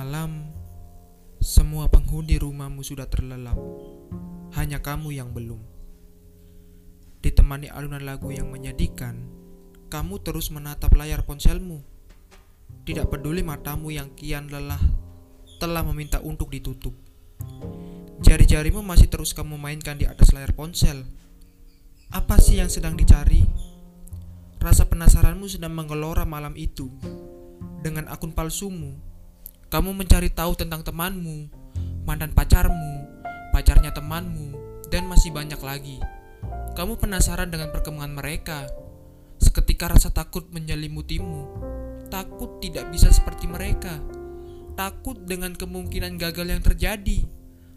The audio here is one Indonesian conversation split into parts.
Malam, semua penghuni rumahmu sudah terlelap. Hanya kamu yang belum. Ditemani alunan lagu yang menyedihkan, kamu terus menatap layar ponselmu. Tidak peduli matamu yang kian lelah telah meminta untuk ditutup. Jari-jarimu masih terus kamu mainkan di atas layar ponsel. Apa sih yang sedang dicari? Rasa penasaranmu sedang menggelora malam itu. Dengan akun palsumu, kamu mencari tahu tentang temanmu, mantan pacarmu, pacarnya temanmu, dan masih banyak lagi. Kamu penasaran dengan perkembangan mereka. Seketika rasa takut menyelimutimu. Takut tidak bisa seperti mereka. Takut dengan kemungkinan gagal yang terjadi.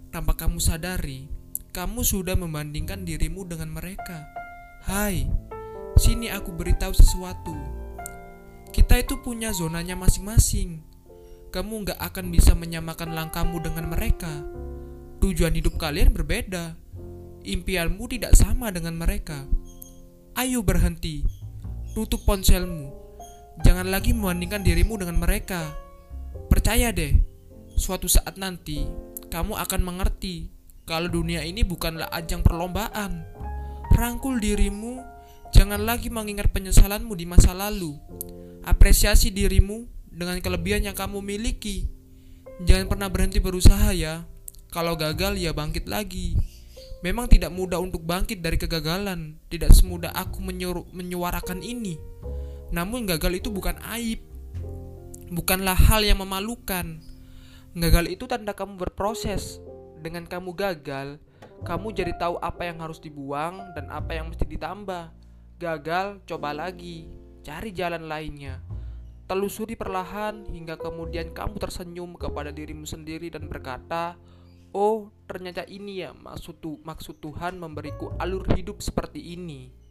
Tanpa kamu sadari, kamu sudah membandingkan dirimu dengan mereka. Hai, sini aku beritahu sesuatu. Kita itu punya zonanya masing-masing. Kamu nggak akan bisa menyamakan langkahmu dengan mereka. Tujuan hidup kalian berbeda. Impianmu tidak sama dengan mereka. Ayo berhenti. Tutup ponselmu. Jangan lagi membandingkan dirimu dengan mereka. Percaya deh, suatu saat nanti kamu akan mengerti kalau dunia ini bukanlah ajang perlombaan. Rangkul dirimu, jangan lagi mengingat penyesalanmu di masa lalu. Apresiasi dirimu dengan kelebihan yang kamu miliki. Jangan pernah berhenti berusaha ya. Kalau gagal ya bangkit lagi. Memang tidak mudah untuk bangkit dari kegagalan. Tidak semudah aku menyuruh, menyuarakan ini. Namun gagal itu bukan aib. Bukanlah hal yang memalukan Gagal itu tanda kamu berproses. Dengan kamu gagal, kamu jadi tahu apa yang harus dibuang dan apa yang mesti ditambah. Gagal, coba lagi, cari jalan lainnya. Telusuri perlahan hingga kemudian kamu tersenyum kepada dirimu sendiri dan berkata, "Oh, ternyata ini ya maksud maksud Tuhan memberiku alur hidup seperti ini."